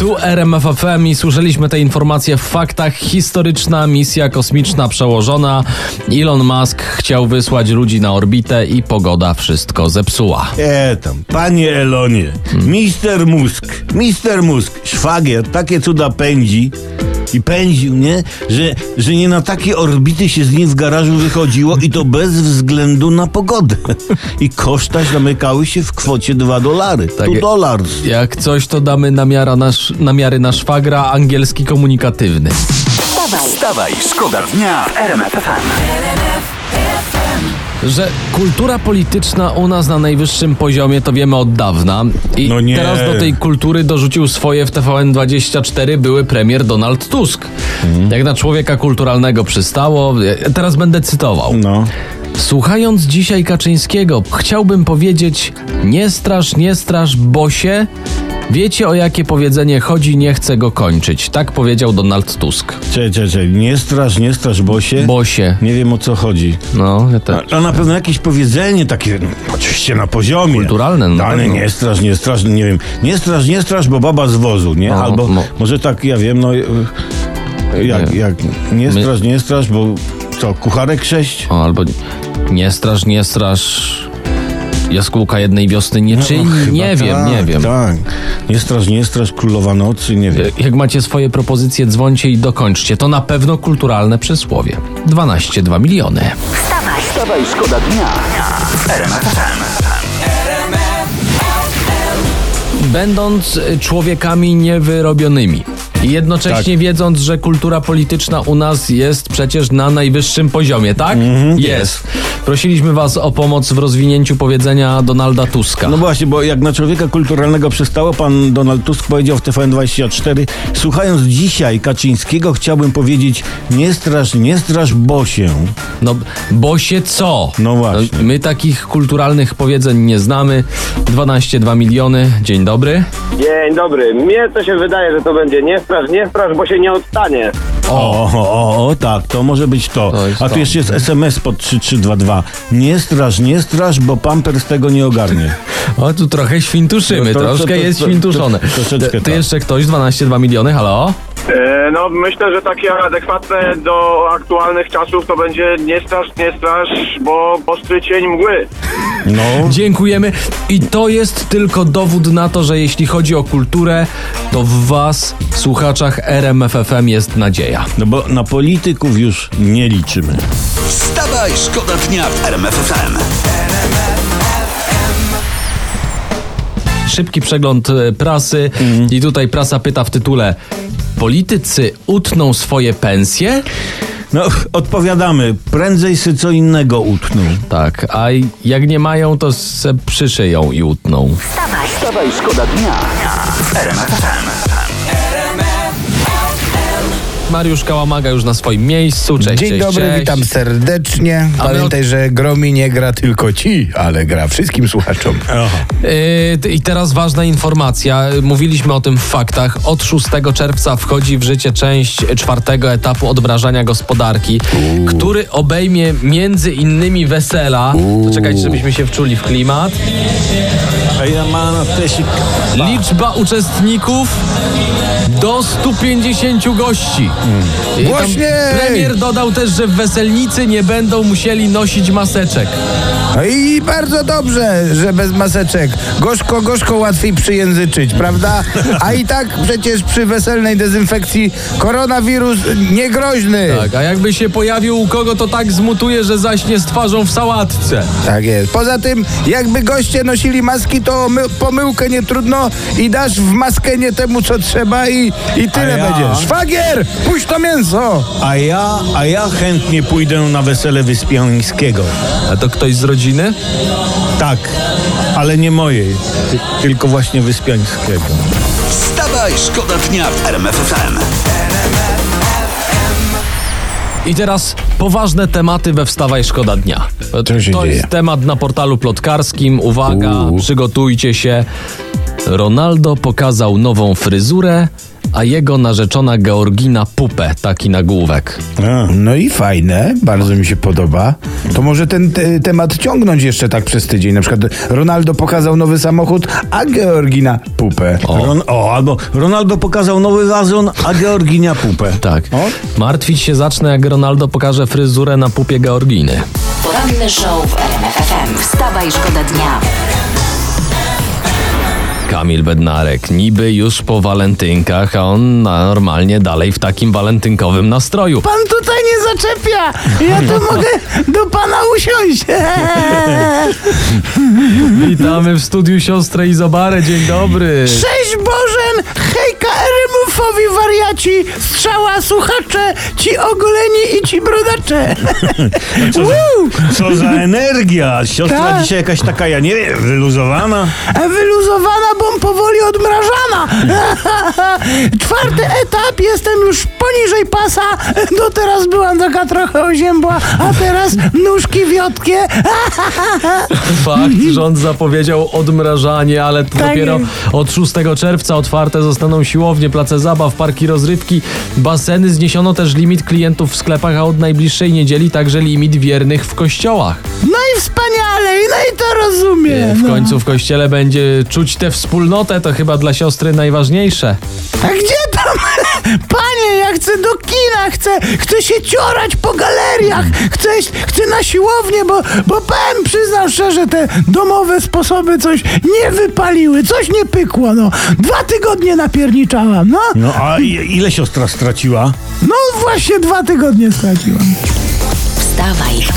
Tu RMF FM i słyszeliśmy te informacje w faktach. Historyczna misja kosmiczna przełożona. Elon Musk chciał wysłać ludzi na orbitę i pogoda wszystko zepsuła. E tam, panie Elonie, mister Musk, mister Musk, szwagier takie cuda pędzi i pędził, nie? Że, że nie na takie orbity się z nim w garażu wychodziło i to bez względu na pogodę. I koszta zamykały się w kwocie 2 dolary. Tak Tu dolars. Jak coś, to damy namiara na, sz- namiary na szwagra, angielski komunikatywny. Wstawaj, Wstawaj, szkoda dnia w RMF FM. Że kultura polityczna u nas na najwyższym poziomie to wiemy od dawna. I No teraz do tej kultury dorzucił swoje w TVN24 były premier Donald Tusk. Mhm. Jak na człowieka kulturalnego przystało. Ja Teraz będę cytował. No. Słuchając dzisiaj Kaczyńskiego, chciałbym powiedzieć: nie strasz, nie strasz, bosie. Wiecie o jakie powiedzenie chodzi, nie chcę go kończyć. Tak powiedział Donald Tusk. Cze, cze, cze, nie straż, nie straż, bosie. Bosie. Nie wiem o co chodzi. No, ja też. A, a na pewno jakieś powiedzenie takie, no, oczywiście na poziomie. Kulturalne, no Dane, nie straż, nie straż, nie wiem. Nie straż, nie straż, bo baba z wozu, nie? No, Albo no. może tak, ja wiem, no... e, Jak, Nie. jak, nie straż, nie straż, bo co, kucharek sześć? O, albo nie strasz, nie strasz. Jaskółka jednej wiosny nie czyni. No, chyba nie wiem, tak, nie wiem. Tak, nie straż, nie straż, królowa nocy, nie wiem. Jak macie swoje propozycje, dzwońcie i dokończcie. To na pewno kulturalne przysłowie. 12,2 miliony. wstawaj, Wstawaj, szkoda dnia. Będąc człowiekami niewyrobionymi i jednocześnie Tak. wiedząc, że kultura polityczna u nas jest przecież na najwyższym poziomie, tak? Mhm, jest. Prosiliśmy was o pomoc w rozwinięciu powiedzenia Donalda Tuska. No właśnie, bo jak na człowieka kulturalnego przystało, pan Donald Tusk powiedział w TVN24, słuchając dzisiaj Kaczyńskiego, chciałbym powiedzieć, nie straż, nie straż, bo się. No, bo się co? No właśnie. my takich kulturalnych powiedzeń nie znamy. 12,2 miliony. Dzień dobry. Dzień dobry. Mnie to się wydaje, że to będzie nie straż, nie straż, bo się nie odstanie. O, o, o, o, tak, to może być to. To jest A tu to. jeszcze jest SMS pod 3322. Nie straż, nie straż, bo pampers tego nie ogarnie. O, tu trochę świntuszymy, No to- to- troszkę to- jest to- świntuszone. to- troszeczkę Ty tak. jeszcze ktoś, 12,2 miliony, halo? E, no myślę, że takie adekwatne do aktualnych czasów to będzie nie straż, nie straż, bo ostry cień mgły. No, Dziękujemy. I to jest tylko dowód na to, że jeśli chodzi o kulturę, to w was, słuchaczach RMFFM jest nadzieja. no bo na polityków już nie liczymy. Wstawaj, szkoda dnia w RMF FM. Szybki przegląd e, prasy Mhm. i tutaj prasa pyta w tytule Politycy utną swoje pensje? No, odpowiadamy, prędzej sy co innego utną. Tak, a jak nie mają, to se przyszyją i utną. wstawaj, Wstawaj, szkoda dnia FM. Mariusz Kałamaga już na swoim miejscu. Cześć, Dzień cześć, dobry, cześć. witam serdecznie. A my Pamiętaj, że gromi nie gra tylko ci, ale gra wszystkim słuchaczom. Yy, t- I teraz ważna informacja. Mówiliśmy o tym w faktach. Od 6 czerwca wchodzi w życie część czwartego etapu odmrażania gospodarki, który obejmie między innymi wesela. To czekajcie, żebyśmy się wczuli w klimat. Liczba uczestników do 150 gości. Głośniej! Premier dodał też, że weselnicy nie będą musieli nosić maseczek. No i bardzo dobrze, że bez maseczek. Gorzko, gorzko łatwiej przyjęzyczyć, prawda? A i tak przecież przy weselnej dezynfekcji koronawirus niegroźny. Tak, a jakby się pojawił u kogo, to tak zmutuje, że zaśnie z twarzą w sałatce. Tak jest. Poza tym, jakby goście nosili maski, to my, pomyłkę nie trudno i dasz w maskę nie temu, co trzeba i, i tyle ja? będzie. Szwagier, puść to mięso! A ja, a ja chętnie pójdę na wesele Wyspiańskiego. A to ktoś z rodziny? Tak, ale nie mojej, ty- tylko właśnie Wyspiańskiego. Wstawaj, szkoda dnia w RMF FM. I teraz poważne tematy we Wstawaj Szkoda Dnia. Co się to dzieje? jest temat na portalu plotkarskim. Uwaga, Uuu. przygotujcie się. Ronaldo pokazał nową fryzurę, a jego narzeczona Georgina pupę. Taki nagłówek. A. No i fajne, bardzo mi się podoba. To może ten te, temat ciągnąć jeszcze tak przez tydzień. Na przykład Ronaldo pokazał nowy samochód, a Georgina pupę. O. Ron, o, albo Ronaldo pokazał nowy wazon, a Georginia pupę. Tak. O. Martwić się zacznę, jak Ronaldo pokaże fryzurę na pupie Georginy. Poranny show w RMF FM. Wstawaj, szkoda dnia. Kamil Bednarek, niby już po walentynkach, a on normalnie dalej w takim walentynkowym nastroju. Pan tutaj nie zaczepia! Ja tu mogę do pana usiąść. Witamy w studiu siostrę Izobarę, dzień dobry. Cześć Bożen! Hejka RMF-owi wariaci! Strzała słuchacze! Ci ogoleni i ci brodacze! Co za, co za energia! Siostra Tak. dzisiaj jakaś taka, ja nie wiem, wyluzowana. Wyluzowana, bom powoli odmrażana! Czwarty etap, jestem już poniżej pasa. Do teraz byłam taka trochę oziębła, a teraz nóżki wiotkie. Fakt, rząd zapowiedział odmrażanie, ale to Tak dopiero od 6 czerwca otwarte zostaną siłownie, place zabaw, parki rozrywki, baseny. Zniesiono też limit klientów w sklepach, a od najbliższej niedzieli także limit wiernych w kościołach. No i wspaniale, no i to rozumiem. W no. końcu w kościele będzie czuć tę wspólnotę, to chyba dla siostry najważniejsze. A gdzie tam? Panie, ja chcę do kina, chcę, chcę się ciorać po galeriach, chcę, chcę na siłownię, bo, bo powiem, przyznam szczerze, te domowe sposoby coś nie wypaliły, coś nie pykło, no. Dwa tygodnie napierniczałam, no. No a ile siostra straciła? No właśnie dwa tygodnie straciłam.